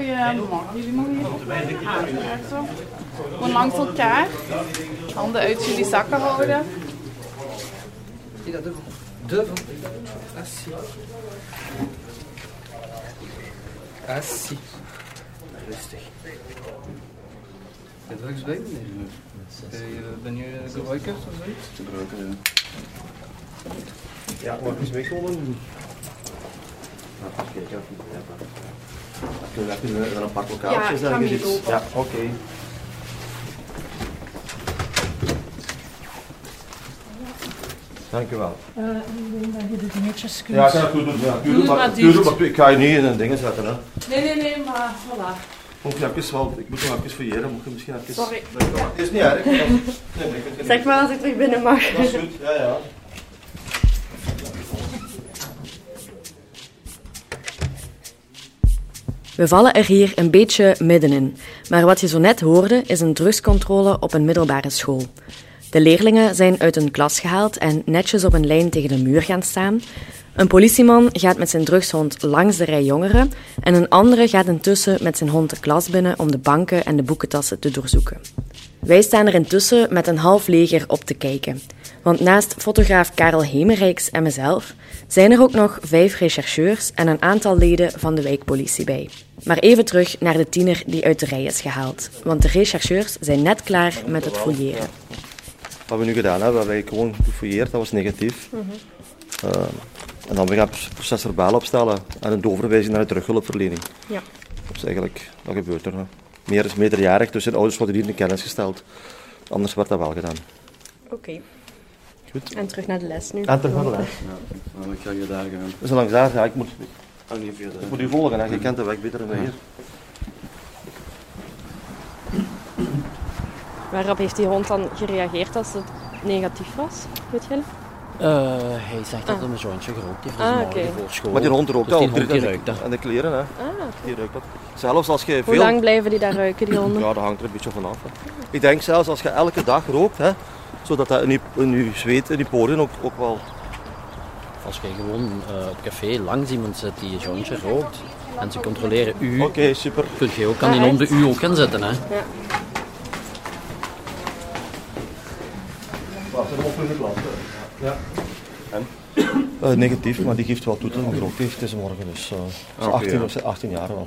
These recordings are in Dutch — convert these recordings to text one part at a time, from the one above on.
Goedemorgen, jullie mogen hier aanvragen zo. Gewoon langs elkaar. Handen uit jullie zakken houden. Assi. Rustig. Heb je drugs bij meneer? Eh, Ben je gebruiker of zoiets? Gebruiker, ja. Ja, mag ik eens meekomen? Kijk, ja. Kunnen we even naar een Ja, lokaaltjes ik ga ergens iets? Ja, oké. Dank u wel. Uh, ik denk dat je de dingetjes kunt... Ja, ik ga het goed doen. Ja, Doe het maar maar, dicht. maar ik ga je niet in een ding zetten. Hè. Nee, nee, nee, maar voilà. Moet je even wel, ik moet nog even fouilleren. Moet je misschien even... Sorry. Het is niet erg. Nee, nee, ik Zeg maar als ik terug binnen mag. Dat is goed, ja, ja. We vallen er hier een beetje middenin, maar wat je zo net hoorde is een drugscontrole op een middelbare school. De leerlingen zijn uit hun klas gehaald en netjes op een lijn tegen de muur gaan staan. Een politieman gaat met zijn drugshond langs de rij jongeren en een andere gaat intussen met zijn hond de klas binnen om de banken en de boekentassen te doorzoeken. Wij staan er intussen met een half leger op te kijken. Want naast fotograaf Karel Hemerijks en mezelf zijn er ook nog vijf rechercheurs en een aantal leden van de wijkpolitie bij. Maar even terug naar de tiener die uit de rij is gehaald. Want de rechercheurs zijn net klaar met het fouilleren. Wat we nu gedaan hebben, hebben wij gewoon gefouilleerd, dat was negatief. Eh, en dan we gaan het proces verbaal opstellen en een doorverwijzing naar de terughulpverlening. Ja. Dat is eigenlijk, dat gebeurt er. hè. Meer is meerderjarig, dus de ouders worden niet in kennis gesteld. Anders werd dat wel gedaan. Oké. Goed. En terug naar de les nu. En terug naar de les. Ja, dan ga je daar gaan. Dus langs daar, ja, ik moet, Oh, niet ik moet u volgen, hè. je kent de weg beter dan hier. Waarop heeft die hond dan gereageerd als het negatief was? Weet je? Eh, hij zegt dat hij een jointje gerookt heeft. Ah, Ah, voor school. Maar die hond rookt Dus al. die hond die en de- ruikt dat. En de kleren, hè. Ah, Die ruikt dat. Zelfs als je Hoe veel... lang blijven die daar ruiken, die honden? Ja, dat hangt er een beetje vanaf. hè. Ik denk zelfs als je elke dag rookt, hè, zodat dat in je, in je zweet, in je poriën ook, ook wel... Als je gewoon eh, op café langs iemand zit die een jointje rookt en ze controleren u, Oké, super. kun je ook aan die hond de u ook gaan zetten. Hè? Ja. Er op in de klas. Ja. En? Eh, negatief, maar die geeft wel toe dat hij gerookt heeft deze morgen. Dus, eh, is oké, 18, ja. of 18 jaar wel.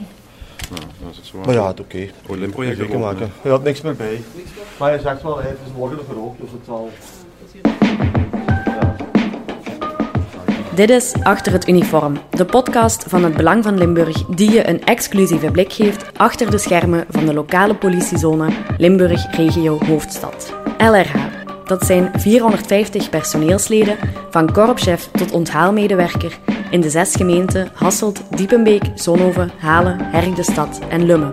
Ja, dat is zwaar. Maar ja, het oké. Zeker erop, maken. Hij had niks meer bij. Maar hij zegt wel, hij heeft dus morgen nog gerookt, dus het zal... Dit is Achter het Uniform, de podcast van het Belang van Limburg die je een exclusieve blik geeft achter de schermen van de lokale politiezone Limburg Regio Hoofdstad. LRH. Dat zijn 450 personeelsleden, van korpschef tot onthaalmedewerker, in de zes gemeenten Hasselt, Diepenbeek, Zonhoven, Halen, Herk-de-Stad en Lummen.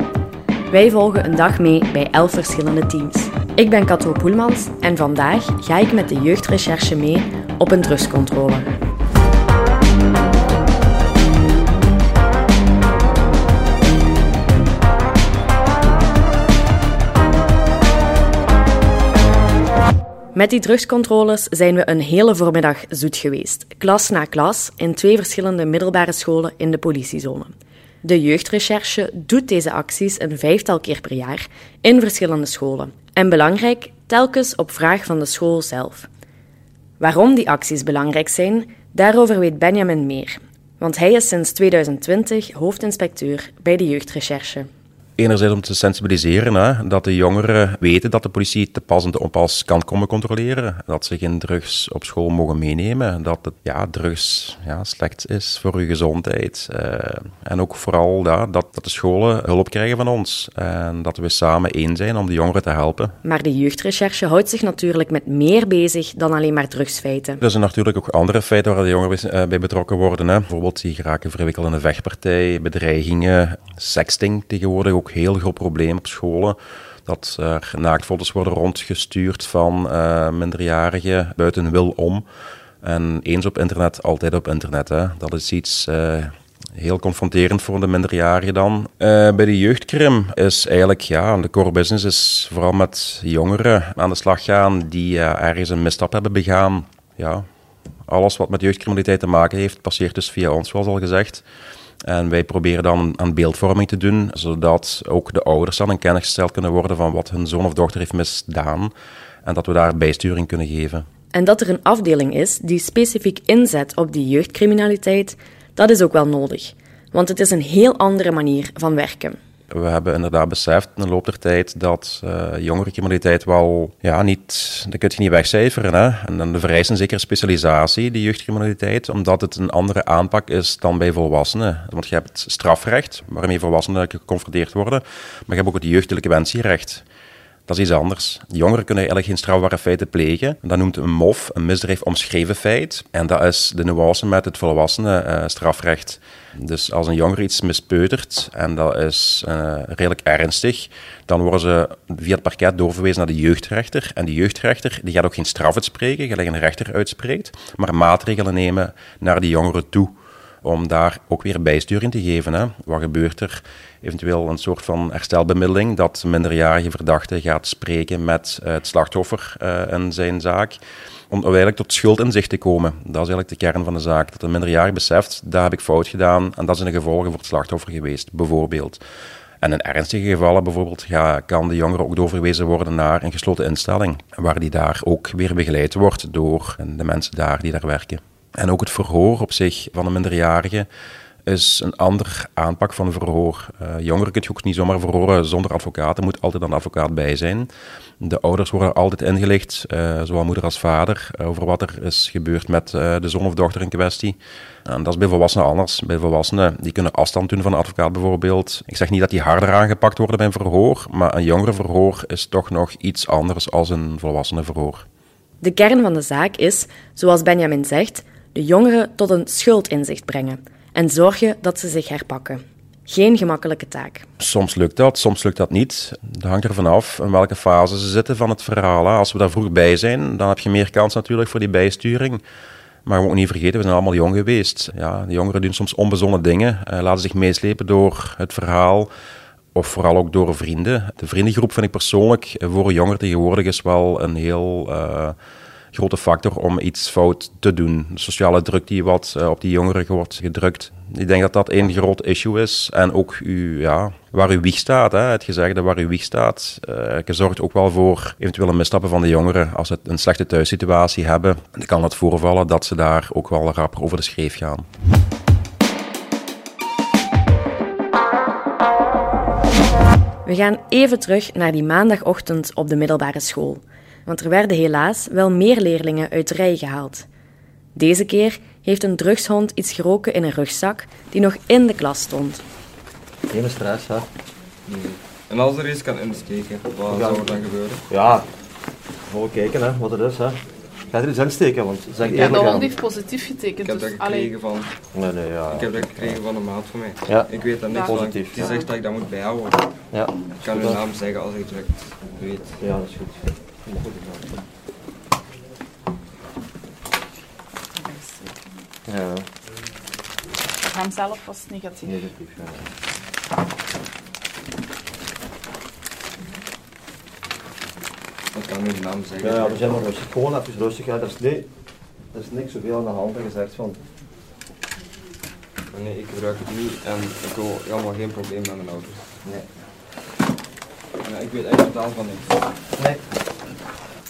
Wij volgen een dag mee bij elf verschillende teams. Ik ben Kato Poelmans en vandaag ga ik met de jeugdrecherche mee op een drugscontrole. Met die drugscontroles zijn we een hele voormiddag zoet geweest, klas na klas, in twee verschillende middelbare scholen in de politiezone. De jeugdrecherche doet deze acties een vijftal keer per jaar in verschillende scholen. En belangrijk, telkens op vraag van de school zelf. Waarom die acties belangrijk zijn, daarover weet Benjamin meer. Want hij is sinds 2020 hoofdinspecteur bij de jeugdrecherche. Enerzijds om te sensibiliseren, hè, dat de jongeren weten dat de politie te pas en te onpas kan komen controleren. Dat ze geen drugs op school mogen meenemen. Dat het, ja, drugs ja, slecht is voor je gezondheid. Eh, en ook vooral ja, dat, dat de scholen hulp krijgen van ons. En dat we samen één zijn om de jongeren te helpen. Maar de jeugdrecherche houdt zich natuurlijk met meer bezig dan alleen maar drugsfeiten. Er zijn natuurlijk ook andere feiten waar de jongeren eh, bij betrokken worden. Hè. Bijvoorbeeld, die geraken verwikkeld in een vechtpartij, bedreigingen, sexting tegenwoordig ook heel groot probleem op scholen. Dat er naaktfoto's worden rondgestuurd van eh, minderjarigen buiten wil om. En eens op internet, altijd op internet. Hè. Dat is iets eh, heel confronterend voor de minderjarigen dan. Eh, bij de jeugdkrim is eigenlijk, ja, de core business is vooral met jongeren aan de slag gaan die ergens een misstap hebben begaan. Ja, alles wat met jeugdcriminaliteit te maken heeft, passeert dus via ons, zoals al gezegd. En wij proberen dan aan beeldvorming te doen, zodat ook de ouders dan in kennis gesteld kunnen worden van wat hun zoon of dochter heeft misdaan. En dat we daar bijsturing kunnen geven. En dat er een afdeling is die specifiek inzet op die jeugdcriminaliteit, dat is ook wel nodig. Want het is een heel andere manier van werken. We hebben inderdaad beseft in de loop der tijd dat uh, jongerencriminaliteit wel, ja, niet, dat kun je niet wegcijferen. Hè? En dan vereist een zekere specialisatie, die jeugdcriminaliteit, omdat het een andere aanpak is dan bij volwassenen. Want je hebt het strafrecht, waarmee volwassenen geconfronteerd worden, maar je hebt ook het jeugddelinquentierecht. Dat is iets anders. Jongeren kunnen eigenlijk geen strafbare feiten plegen. Dat noemt een MOF, een misdrijf omschreven feit. En dat is de nuance met het volwassenen uh, strafrecht. Dus als een jongere iets mispeutert en dat is uh, redelijk ernstig, dan worden ze via het parket doorverwezen naar de jeugdrechter. En die jeugdrechter die gaat ook geen straf uitspreken, gelijk een rechter uitspreekt, maar maatregelen nemen naar die jongeren toe om daar ook weer bijsturing te geven. Hè. Wat gebeurt er? Eventueel een soort van herstelbemiddeling, dat minderjarige verdachte gaat spreken met uh, het slachtoffer uh, in zijn zaak. Om uiteindelijk tot schuldinzicht te komen. Dat is eigenlijk de kern van de zaak. Dat een minderjarige beseft, dat heb ik fout gedaan en dat zijn de gevolgen voor het slachtoffer geweest, bijvoorbeeld. En in ernstige gevallen bijvoorbeeld ja, kan de jongere ook doorverwezen worden naar een gesloten instelling, waar die daar ook weer begeleid wordt door de mensen daar die daar werken. En ook het verhoor op zich van een minderjarige is een ander aanpak van verhoor. Uh, jongeren kun je ook niet zomaar verhoren zonder advocaat. Er moet altijd een advocaat bij zijn. De ouders worden altijd ingelicht, uh, zowel moeder als vader, over wat er is gebeurd met de zoon of dochter in kwestie. En dat is bij volwassenen anders. Bij volwassenen die kunnen afstand doen van een advocaat bijvoorbeeld. Ik zeg niet dat die harder aangepakt worden bij een verhoor, maar een jongerenverhoor is toch nog iets anders als een volwassenenverhoor. De kern van de zaak is, zoals Benjamin zegt, de jongeren tot een schuldinzicht brengen en zorgen dat ze zich herpakken. Geen gemakkelijke taak. Soms lukt dat, soms lukt dat niet. Dat hangt ervan af in welke fase ze zitten van het verhaal. Als we daar vroeg bij zijn, dan heb je meer kans natuurlijk voor die bijsturing. Maar we moeten niet vergeten, we zijn allemaal jong geweest. Ja, de jongeren doen soms onbezonnen dingen, eh, laten zich meeslepen door het verhaal of vooral ook door vrienden. De vriendengroep vind ik persoonlijk voor jongeren tegenwoordig is wel een heel... Uh, grote factor om iets fout te doen. De sociale druk die wat uh, op die jongeren wordt gedrukt. Ik denk dat dat een groot issue is. En ook ja, waar uw wieg staat, hè, het gezegde waar uw wieg staat. Uh, zorgt ook wel voor eventuele misstappen van de jongeren. Als ze een slechte thuissituatie hebben, dan kan het voorvallen dat ze daar ook wel rapper over de schreef gaan. We gaan even terug naar die maandagochtend op de middelbare school want er werden helaas wel meer leerlingen uit de rij gehaald. Deze keer heeft een drugshond iets geroken in een rugzak die nog in de klas stond. Geen stress, hè? Nee. En als er iets kan insteken, wat zou er dan gebeuren? Ja, gewoon kijken hè, wat er is. Hè. Ga er iets insteken, want zeg Ja, de hond heeft positief getekend. Ik heb dus, dat gekregen van... Nee, nee, ja. Ik heb dat gekregen van een maat van mij. Ja. Ik weet dat niet, Positief, die ja. zegt dat ik dat moet bijhouden. Ja, Ik kan hun naam zeggen als ik het weet. ja dat is goed. Ja, Voor hem zelf was het negatief. negatief. Ja. Ik kan hun naam zeggen. Ja, ja, we zijn maar rustig. Gewoon even rustig. Ja. Er, is, nee, er is niks zoveel aan de hand. En gezegd van, Nee, ik gebruik het niet en ik wil helemaal geen probleem met mijn ouders. nee. Ja, ik weet echt totaal van niks. Nee.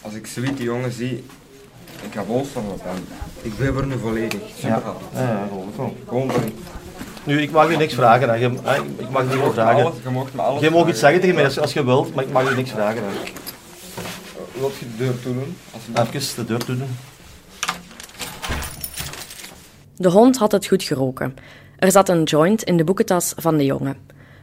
Als ik zoiets die jongen zie, ik ga boos van op hem. Ik ben er nu volledig. Super Ja, ja, ja gewoon. Nu, ik mag je niks vragen. Hè. Je, hè, ik mag je niet meer vragen. alles, je mocht me alles Je mag iets zeggen tegen mij als, als je wilt, maar ik mag je niks vragen. Hè. Wilt je de deur toe doen? Als Even de deur toe doen. De hond had het goed geroken. Er zat een joint in de boekentas van de jongen.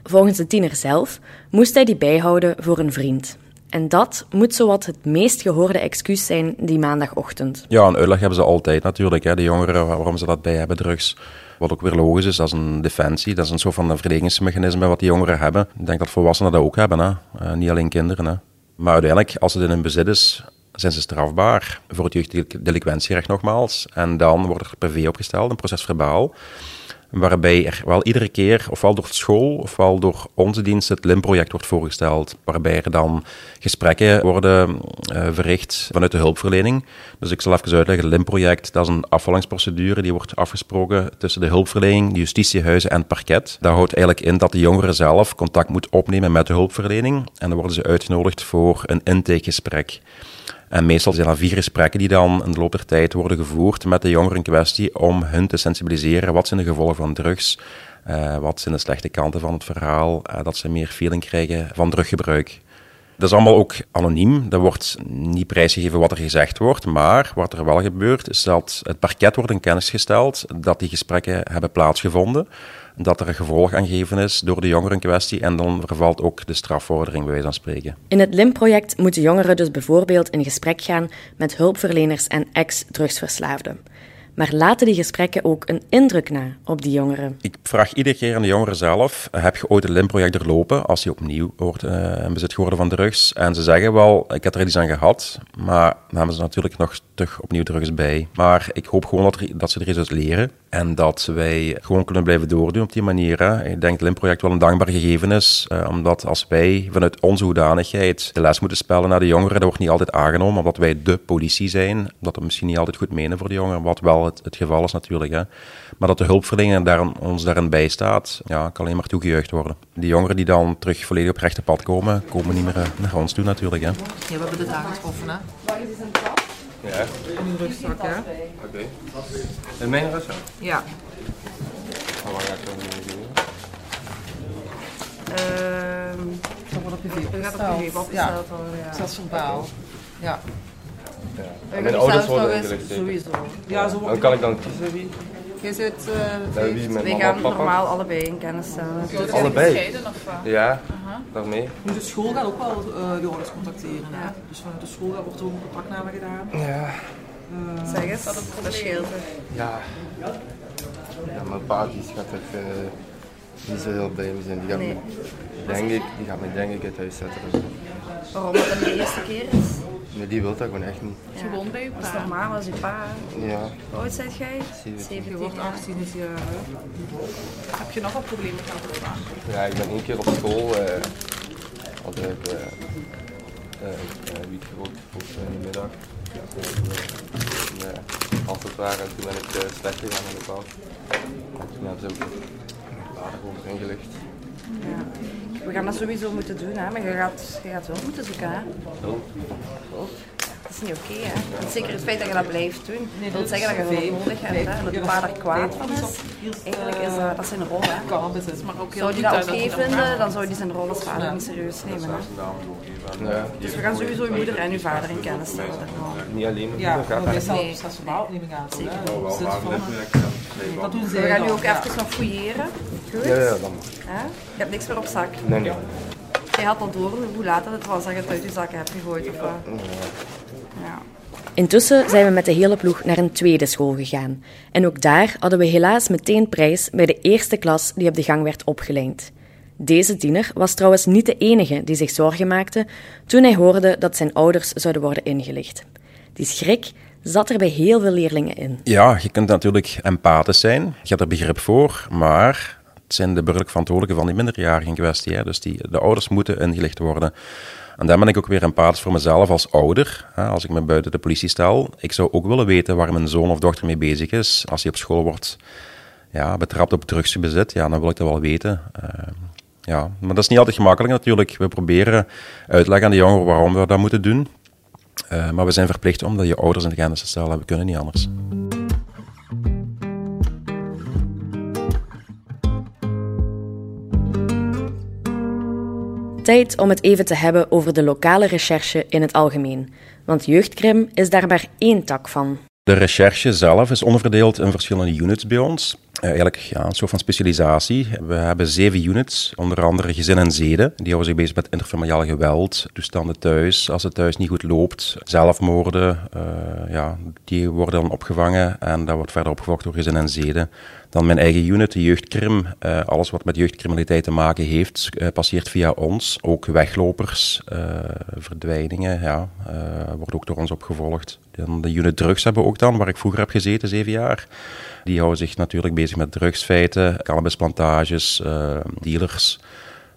Volgens de tiener zelf moest hij die bijhouden voor een vriend. En dat moet zowat het meest gehoorde excuus zijn die maandagochtend. Ja, een uitleg hebben ze altijd natuurlijk. Hè. De jongeren, waarom ze dat bij hebben, drugs. Wat ook weer logisch is, dat is een defensie. Dat is een soort van een verdedigingsmechanisme wat die jongeren hebben. Ik denk dat volwassenen dat ook hebben, hè. Eh, niet alleen kinderen. Hè. Maar uiteindelijk, als het in hun bezit is, zijn ze strafbaar voor het jeugddelinquentierecht nogmaals. En dan wordt er PV opgesteld, een procesverbaal. Waarbij er wel iedere keer, ofwel door school, ofwel door onze dienst, het LIM-project wordt voorgesteld, waarbij er dan gesprekken worden uh, verricht vanuit de hulpverlening. Dus ik zal even uitleggen, het LIM-project, dat is een afvallingsprocedure die wordt afgesproken tussen de hulpverlening, de justitiehuizen en het parket. Dat houdt eigenlijk in dat de jongeren zelf contact moet opnemen met de hulpverlening en dan worden ze uitgenodigd voor een intakegesprek. En meestal zijn er vier gesprekken die dan in de loop der tijd worden gevoerd met de jongeren in kwestie om hun te sensibiliseren. Wat zijn de gevolgen van drugs? Uh, wat zijn de slechte kanten van het verhaal? Uh, dat ze meer feeling krijgen van druggebruik. Dat is allemaal ook anoniem. Er wordt niet prijsgegeven wat er gezegd wordt. Maar wat er wel gebeurt, is dat het parket wordt in kennis gesteld dat die gesprekken hebben plaatsgevonden dat er een gevolg aan gegeven is door de jongeren in kwestie en dan vervalt ook de strafvordering, bij wijze van spreken. In het LIM-project moeten jongeren dus bijvoorbeeld in gesprek gaan met hulpverleners en ex-drugsverslaafden. Maar laten die gesprekken ook een indruk na op die jongeren? Ik vraag iedere keer aan de jongeren zelf: heb je ooit een LIM-project doorlopen als je opnieuw wordt uh, in bezit geworden van drugs? En ze zeggen wel: ik heb er iets aan gehad, maar dan hebben ze natuurlijk nog terug opnieuw drugs bij. Maar ik hoop gewoon dat, dat ze er iets uit leren en dat wij gewoon kunnen blijven doordoen op die manier. Hè. Ik denk dat het LIM-project wel een dankbaar gegeven is, uh, omdat als wij vanuit onze hoedanigheid de les moeten spellen naar de jongeren, dat wordt niet altijd aangenomen, omdat wij de politie zijn, dat we misschien niet altijd goed menen voor de jongeren, wat wel het, het geval is natuurlijk. Hè. Maar dat de hulpverlening daar, ons daarin bijstaat, ja, kan alleen maar toegejuicht worden. Die jongeren die dan terug volledig op rechte pad komen, komen niet meer eh, naar ons toe natuurlijk. Hè. Ja, we hebben dit aangetroffen, hè? Ja. In uw rugzak, hè? Oké. Okay. In mijn rugzak? Ja. Hoe lang ga ik dat nu doen? Ehm, dat wordt op je u gaat op je veep opgesteld worden, ja. Zelfs verbaal. Ja. Ja. En mijn ouders worden ingelicht. Sowieso. Ja, zo Dan kan ik dan kiezen wie? Zit, uh, mijn wij mama gaan normaal allebei in kennis stellen. Allebei? Gescheiden of wat? Ja, daarmee. Nu, de school gaat ook wel eh de ouders contacteren. Hè? Dus vanuit de school wordt er ook een contactname gedaan. Ja. Zeg eens, dat scheelt er. Ja. Ja, mijn pa die gaat er eh, niet zo heel blij mee zijn. Die gaat, Nee. me, denk ik, die gaat me denk ik uit huis zetten. Waarom dat het de eerste keer is? Nee, die wil dat gewoon echt niet. Ja. Gewoon bij je Dat is pa. normaal als je pa. Ja. Hoe oud zijt jij? 17. Je wordt 18 is je... Heb je nog wat problemen gehad of wat? Ja, ik ben één keer op school. eh had ik eh eh, eh, wiet gerookt op in de middag. Ja, als het ware, en toen ben ik eh, slecht gegaan in de klas. En toen hebben ze ook later over ingelicht. Ja. We gaan dat sowieso moeten doen, hè? maar je gaat, je gaat wel moeten zoeken. Hè? Hulp. Hulp. Dat is niet oké. hè? Zeker het feit dat je dat blijft doen, dat wil zeggen dat je hulp nodig hebt. Hè? En dat je pa er kwaad van is. Eigenlijk is dat, dat zijn rol. Hè? Kan het, maar ook heel Zou die dat oké vinden, dan zou die zijn rol als vader niet serieus nemen. Hè? Dus we gaan sowieso je moeder en je vader in kennis stellen. niet alleen maar dat gaat dat. Nee. aan. Zeker. Dus Dat doen We gaan nu ook even nog fouilleren. Goed? Ja, ja, dan. Hè? Je hebt niks meer op zak. Nee, nee. Jij had al door hoe laat het was dat je het uit je zakken hebt gegooid. Of wat? Ja. Intussen zijn we met de hele ploeg naar een tweede school gegaan. En ook daar hadden we helaas meteen prijs bij de eerste klas die op de gang werd opgeleid. Deze tiener was trouwens niet de enige die zich zorgen maakte toen hij hoorde dat zijn ouders zouden worden ingelicht. Die schrik zat er bij heel veel leerlingen in. Ja, je kunt natuurlijk empathisch zijn, je hebt er begrip voor, maar zijn de burgerlijk verantwoordelijken van die minderjarigen in kwestie. Hè? Dus die, de ouders moeten ingelicht worden. En daar ben ik ook weer empathisch voor mezelf als ouder. Hè? Als ik me buiten de politie stel, ik zou ook willen weten waar mijn zoon of dochter mee bezig is. Als hij op school wordt ja, betrapt op drugsbezit, ja, dan wil ik dat wel weten. Eh, ja, maar dat is niet altijd gemakkelijk natuurlijk. We proberen uitleggen aan de jongeren waarom we dat moeten doen. Eh, maar we zijn verplicht om dat je ouders in kennis te stellen. We kunnen niet anders. Tijd om het even te hebben over de lokale recherche in het algemeen. Want jeugdkrim is daar maar één tak van. De recherche zelf is onderverdeeld in verschillende units bij ons. Eh, eigenlijk ja, een soort van specialisatie. We hebben zeven units, onder andere gezin en zeden. Die houden zich bezig met interfamiliaal geweld, toestanden thuis, als het thuis niet goed loopt, zelfmoorden. eh, ja, die worden dan opgevangen en dat wordt verder opgevolgd door gezin en zeden. Dan mijn eigen unit, de jeugdkrim. Uh, alles wat met jeugdcriminaliteit te maken heeft, passeert via ons. Ook weglopers, verdwijningen, ja, wordt ook door ons opgevolgd. Dan de unit drugs hebben we ook dan, waar ik vroeger heb gezeten, zeven jaar. Die houden zich natuurlijk bezig met drugsfeiten, cannabisplantages, dealers.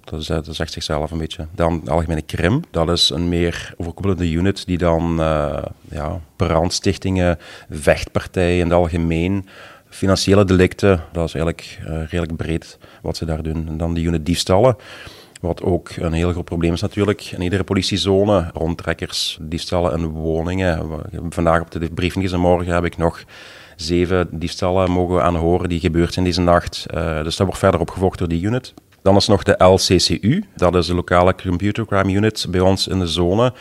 Dat, is, dat zegt zichzelf een beetje. Dan de algemene krim, dat is een meer overkoepelende unit die dan ja, brandstichtingen, vechtpartijen in het algemeen Financiële delicten, dat is eigenlijk redelijk breed wat ze daar doen. En dan die unit diefstallen, wat ook een heel groot probleem is natuurlijk. In iedere politiezone, rondtrekkers, diefstallen in woningen. Vandaag op de briefing en morgen heb ik nog zeven diefstallen mogen aanhoren die gebeurd zijn deze nacht. Uh, dus dat wordt verder opgevolgd door die unit. Dan is nog de LCCU, dat is de lokale Computer Crime Unit bij ons in de zone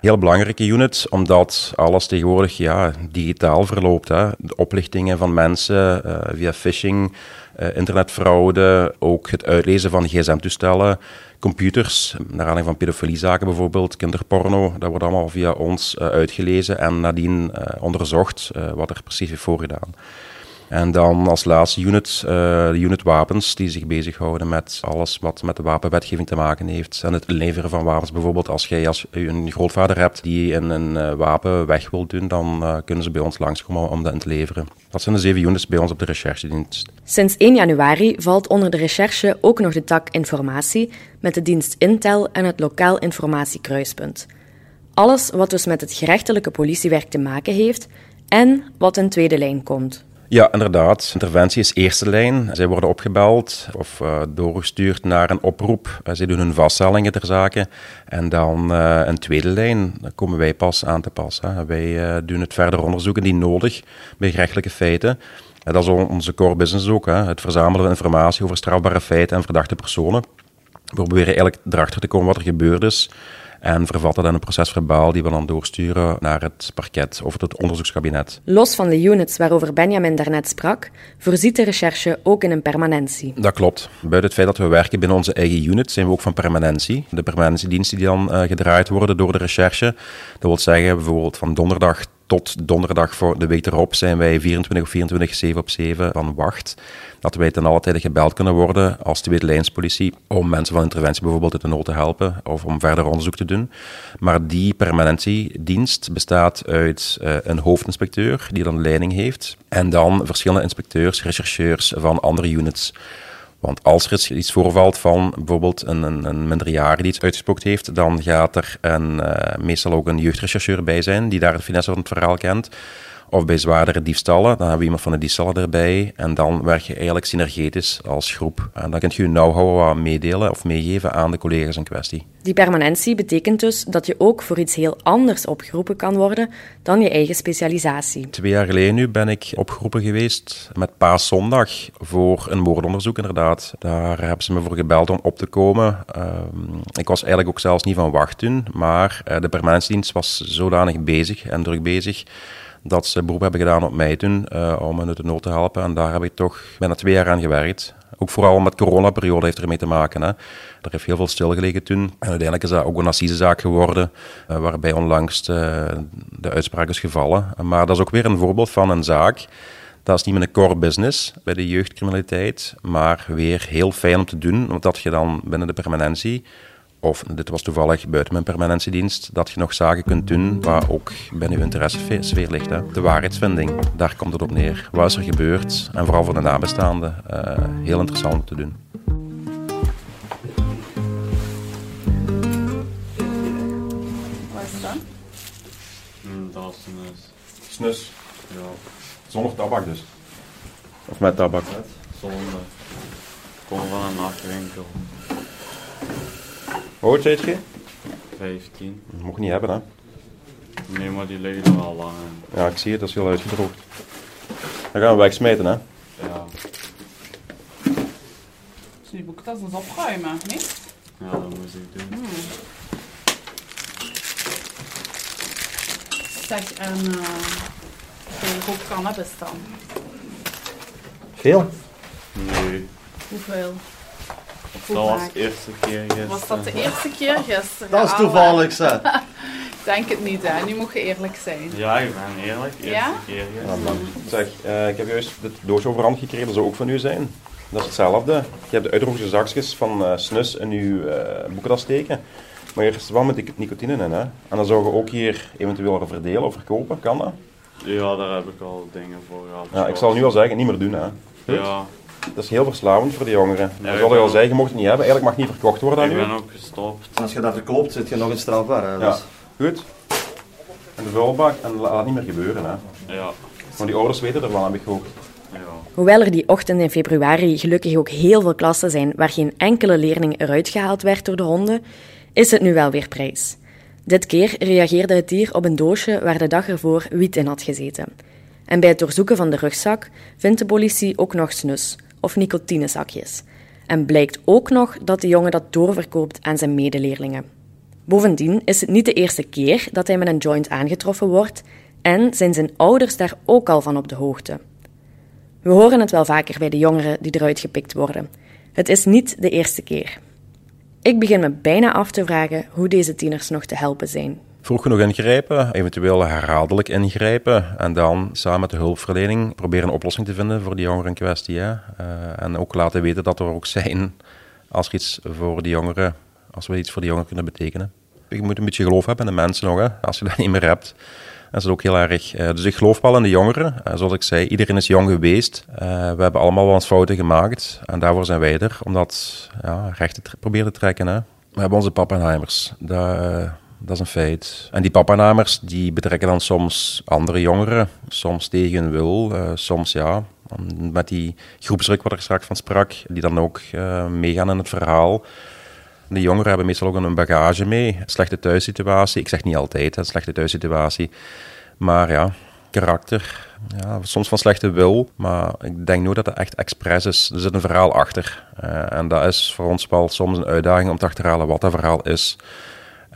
heel belangrijke unit, omdat alles tegenwoordig ja, digitaal verloopt. Hè. De oplichtingen van mensen uh, via phishing, uh, internetfraude, ook het uitlezen van gsm-toestellen, computers, naar aanleiding van pedofiliezaken bijvoorbeeld, kinderporno, dat wordt allemaal via ons uh, uitgelezen en nadien onderzocht wat er precies heeft voorgedaan. En dan als laatste unit, uh, de unit wapens, die zich bezighouden met alles wat met de wapenwetgeving te maken heeft. En het leveren van wapens. Bijvoorbeeld als jij als een grootvader hebt die een, een uh, wapen weg wil doen, dan uh, kunnen ze bij ons langskomen om dat in te leveren. Dat zijn de zeven units bij ons op de recherchedienst. Sinds 1 januari valt onder de recherche ook nog de tak informatie met de dienst Intel en het lokaal informatiekruispunt. Alles wat dus met het gerechtelijke politiewerk te maken heeft en wat in tweede lijn komt. Ja, inderdaad. Interventie is eerste lijn. Zij worden opgebeld of uh, doorgestuurd naar een oproep. Uh, zij doen hun vaststellingen ter zake. En dan uh, een tweede lijn komen wij pas aan te pas. Wij doen het verder onderzoeken die nodig bij gerechtelijke feiten. dat is onze core business ook. Hè. Het verzamelen van informatie over strafbare feiten en verdachte personen. We proberen eigenlijk erachter te komen wat er gebeurd is en vervatten dan een procesverbaal die we dan doorsturen naar het parket of het onderzoekskabinet. Los van de units waarover Benjamin daarnet sprak, voorziet de recherche ook in een permanentie. Dat klopt. Buiten het feit dat we werken binnen onze eigen unit, zijn we ook van permanentie. De permanentiediensten die dan uh, gedraaid worden door de recherche. Dat wil zeggen bijvoorbeeld van donderdag tot donderdag voor de week erop zijn wij 24 of 24, 7 op 7 van wacht. Dat wij ten alle tijde gebeld kunnen worden als tweede lijnspolitie om mensen van interventie bijvoorbeeld uit de nood te helpen of om verder onderzoek te doen. Maar die permanentiedienst bestaat uit uh, een hoofdinspecteur die dan leiding heeft en dan verschillende inspecteurs, rechercheurs van andere units. Want als er iets voorvalt van bijvoorbeeld een, een, een minderjarige die iets uitgespookt heeft, dan gaat er een, uh, meestal ook een jeugdrechercheur bij zijn die daar de finesse van het verhaal kent. Of bij zwaardere diefstallen, dan hebben we iemand van de diefstallen erbij. En dan werk je eigenlijk synergetisch als groep. En dan kun je je know-how wat meedelen of meegeven aan de collega's in kwestie. Die permanentie betekent dus dat je ook voor iets heel anders opgeroepen kan worden dan je eigen specialisatie. Twee jaar geleden nu ben ik opgeroepen geweest met Paaszondag voor een moordonderzoek inderdaad. Daar hebben ze me voor gebeld om op te komen. Um, ik was eigenlijk ook zelfs niet van wacht toen, maar uh, de permanentiedienst was zodanig bezig en druk bezig dat ze beroep hebben gedaan op mij toen uh, om hen uit de nood te helpen. En daar heb ik toch bijna twee jaar aan gewerkt. Ook vooral met de coronaperiode heeft ermee te maken. Hè. Er heeft heel veel stilgelegen toen. En uiteindelijk is dat ook een assisezaak geworden, uh, waarbij onlangs de, de uitspraak is gevallen. Maar dat is ook weer een voorbeeld van een zaak. Dat is niet mijn core business bij de jeugdcriminaliteit, maar weer heel fijn om te doen, omdat je dan binnen de permanentie of dit was toevallig buiten mijn permanentiedienst, dat je nog zaken kunt doen waar ook bij uw interessesfeer ligt. Hè. De waarheidsvinding, daar komt het op neer. Wat is er gebeurd? En vooral voor de nabestaanden, uh, heel interessant om te doen. Wat is dat? Mm, dat is snus. Snus? Ja. Zonder tabak dus? Of met tabak? Met, zonder. Kom van een nachtwinkel. Hoe oud je? 15. Dat mocht je niet hebben, hè? Nee, maar die liggen er al lang in. Ja, ik zie het, dat is heel uitgedroogd. Dan gaan we wegsmeten, hè? Ja. Dus nu moet ik dat eens opruimen, niet? Ja, dat moet ik doen. Hmm. Zeg, en uh, hoeveel ook cannabis dan? Veel? Nee. Hoeveel? Dat was de eerste keer gisteren. Was dat de eerste keer gisteren? Dat is toevallig, zeg. Denk het niet, hè? Nu moet je eerlijk zijn. Ja, ik ben eerlijk. Eerste Ja? keer. Ja. bedankt. Zeg, eh, ik heb juist dit doosje overhand gekregen, dat zou ook van u zijn. Dat is hetzelfde. Je hebt de uitdroogde zakjes van eh, snus in uw eh boekentas steken. Maar hier is wel met die nicotine in, hè. En dan zou je ook hier eventueel verdelen of verkopen, kan dat? ja, daar heb ik al dingen voor gehad. Ja, ik zal nu al zeggen, niet meer doen, hè. Goed? Ja, Dat is heel verslavend voor de jongeren. Ja, zal ik je al zeggen, je mocht het niet hebben. Eigenlijk mag het niet verkocht worden aan ik ben ook gestopt. Als je dat verkoopt, zit je nog in strafbaar. Hè? Ja, Dus- goed. En de vuilbak, en laat het niet meer gebeuren, hè. Ja, Maar die ouders weten ervan, heb ik gehoord. ja. Hoewel er die ochtend in februari gelukkig ook heel veel klassen zijn waar geen enkele leerling eruit gehaald werd door de honden, is het nu wel weer prijs. Dit keer reageerde het dier op een doosje waar de dag ervoor wiet in had gezeten. En bij het doorzoeken van de rugzak vindt de politie ook nog snus of nicotinezakjes. En blijkt ook nog dat de jongen dat doorverkoopt aan zijn medeleerlingen. Bovendien is het niet de eerste keer dat hij met een joint aangetroffen wordt en zijn zijn ouders daar ook al van op de hoogte. We horen het wel vaker bij de jongeren die eruit gepikt worden. Het is niet de eerste keer. Ik begin me bijna af te vragen hoe deze tieners nog te helpen zijn. Vroeg genoeg ingrijpen, eventueel herhaaldelijk ingrijpen en dan samen met de hulpverlening proberen een oplossing te vinden voor die jongeren in kwestie. Hè. Eh, en ook laten weten dat we er ook zijn als iets voor die jongeren, als we iets voor die jongeren kunnen betekenen. Je moet een beetje geloof hebben in de mensen nog, hè. als je dat niet meer hebt. Dat is ook heel erg. eh, dus ik geloof wel in de jongeren. Eh, zoals ik zei, iedereen is jong geweest. We hebben allemaal wel eens fouten gemaakt. En daarvoor zijn wij er, om dat ja, recht te proberen te trekken. Hè. We hebben onze pappenheimers. Dat, dat is een feit. En die pappenheimers die betrekken dan soms andere jongeren. Soms tegen hun wil. eh, soms ja, met die groepsdruk waar ik straks van sprak. Die dan ook eh, meegaan in het verhaal. De jongeren hebben meestal ook een bagage mee. Slechte thuissituatie. Ik zeg niet altijd, een slechte thuissituatie. Maar ja, karakter. Ja, soms van slechte wil. Maar ik denk nooit dat dat echt expres is. Er zit een verhaal achter. Eh, en dat is voor ons wel soms een uitdaging om te achterhalen wat dat verhaal is.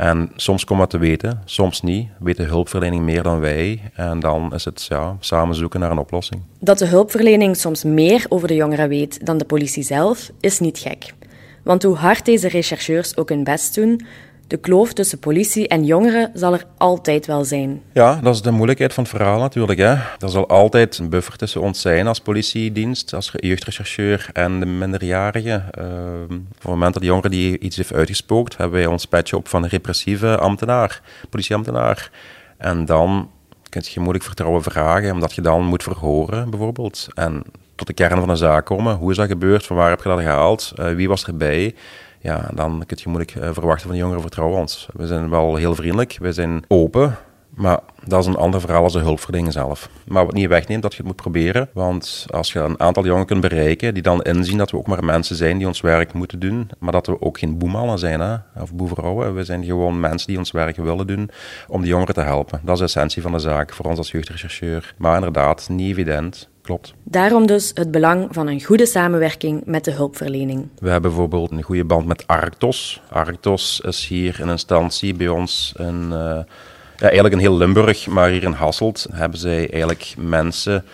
En soms komen we te weten, soms niet. Weet de hulpverlening meer dan wij. En dan is het ja, samen zoeken naar een oplossing. Dat de hulpverlening soms meer over de jongeren weet dan de politie zelf, is niet gek. Want hoe hard deze rechercheurs ook hun best doen, de kloof tussen politie en jongeren zal er altijd wel zijn. Ja, dat is de moeilijkheid van het verhaal natuurlijk. Hè. Er zal altijd een buffer tussen ons zijn als politiedienst, als jeugdrechercheur en de minderjarigen. Uh, op het moment dat de jongere die iets heeft uitgespookt, hebben wij ons petje op van een repressieve ambtenaar, politieambtenaar. En dan kun je moeilijk vertrouwen vragen, omdat je dan moet verhoren bijvoorbeeld. En tot de kern van de zaak komen. Hoe is dat gebeurd? Van waar heb je dat gehaald? Uh, wie was erbij? Ja, dan kun je moeilijk uh, verwachten van de jongeren vertrouwen ons. We zijn wel heel vriendelijk, we zijn open, maar dat is een ander verhaal als de hulpverlening zelf. Maar wat niet wegneemt dat je het moet proberen, want als je een aantal jongeren kunt bereiken, die dan inzien dat we ook maar mensen zijn die ons werk moeten doen, maar dat we ook geen boemannen zijn, hè, of boevrouwen. We zijn gewoon mensen die ons werk willen doen om de jongeren te helpen. Dat is de essentie van de zaak voor ons als jeugdrechercheur. Maar inderdaad, niet evident. Klopt. Daarom dus het belang van een goede samenwerking met de hulpverlening. We hebben bijvoorbeeld een goede band met Arctos. Arctos is hier een instantie bij ons in, uh, ja, eigenlijk in heel Limburg, maar hier in Hasselt hebben zij eigenlijk mensen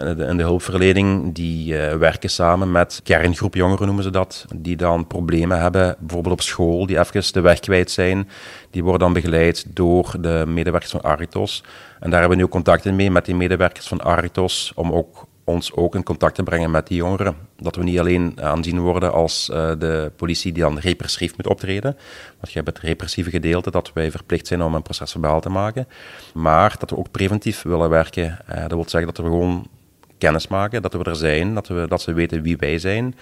in de, in de hulpverlening die uh, werken samen met kerngroep jongeren noemen ze dat, die dan problemen hebben, bijvoorbeeld op school, die even de weg kwijt zijn. Die worden dan begeleid door de medewerkers van Arctos. En daar hebben we nu contacten mee met die medewerkers van Arctos, om ook, ons ook in contact te brengen met die jongeren. Dat we niet alleen aanzien worden als uh, de politie die dan repressief moet optreden, want je hebt het repressieve gedeelte dat wij verplicht zijn om een proces verbaal te maken, maar dat we ook preventief willen werken. Uh, dat wil zeggen dat we gewoon kennis maken, dat we er zijn, dat, we, dat ze weten wie wij zijn.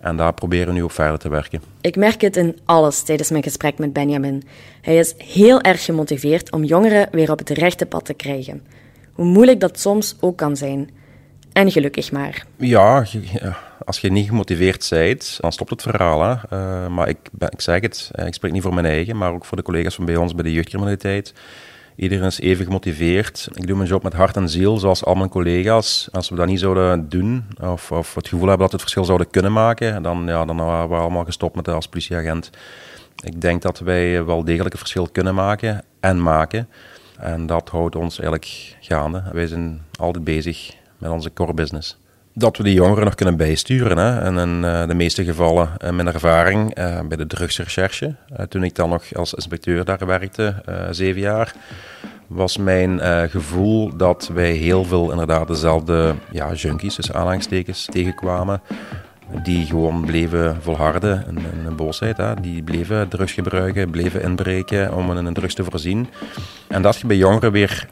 En daar proberen we nu ook verder te werken. Ik merk het in alles tijdens mijn gesprek met Benjamin. Hij is heel erg gemotiveerd om jongeren weer op het rechte pad te krijgen. Hoe moeilijk dat soms ook kan zijn. En gelukkig maar. Ja, als je niet gemotiveerd bent, dan stopt het verhaal. Hè. Uh, maar ik, ben, ik zeg het, ik spreek niet voor mijn eigen, maar ook voor de collega's van bij ons bij de jeugdcriminaliteit. Iedereen is even gemotiveerd. Ik doe mijn job met hart en ziel, zoals al mijn collega's. Als we dat niet zouden doen, of, of het gevoel hebben dat we het verschil zouden kunnen maken, dan, ja, dan waren we allemaal gestopt met als politieagent. Ik denk dat wij wel degelijk een verschil kunnen maken en maken. En dat houdt ons eigenlijk gaande. Wij zijn altijd bezig met onze core business. Dat we die jongeren nog kunnen bijsturen. Hè. En in uh, de meeste gevallen, uh, mijn ervaring uh, bij de drugsrecherche, toen ik dan nog als inspecteur daar werkte, zeven jaar, was mijn gevoel dat wij heel veel inderdaad dezelfde ja, junkies, dus aanhangstekens, tegenkwamen. Die gewoon bleven volharden in, een boosheid. Hè. Die bleven drugs gebruiken, bleven inbreken om in drugs te voorzien. En dat je bij jongeren weer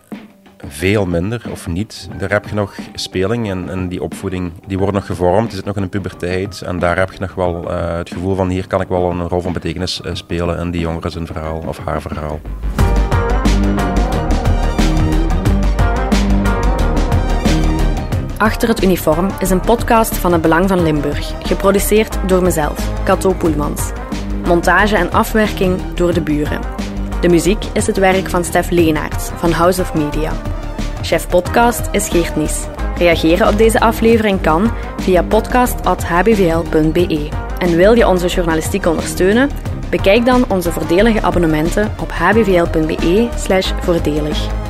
veel minder of niet. Daar heb je nog speling en, en die opvoeding, die wordt nog gevormd, die zit nog in een puberteit. En daar heb je nog wel uh, het gevoel van hier kan ik wel een rol van betekenis uh, spelen in die jongeren zijn verhaal of haar verhaal. Achter het uniform is een podcast van het Belang van Limburg, geproduceerd door mezelf, Cato Poelmans. Montage en afwerking door de buren. De muziek is het werk van Stef Leenaerts van House of Media. Chef podcast is Geert Nies. Reageren op deze aflevering kan via podcast.hbvl.be. En wil je onze journalistiek ondersteunen? Bekijk dan onze voordelige abonnementen op hbvl.be/voordelig.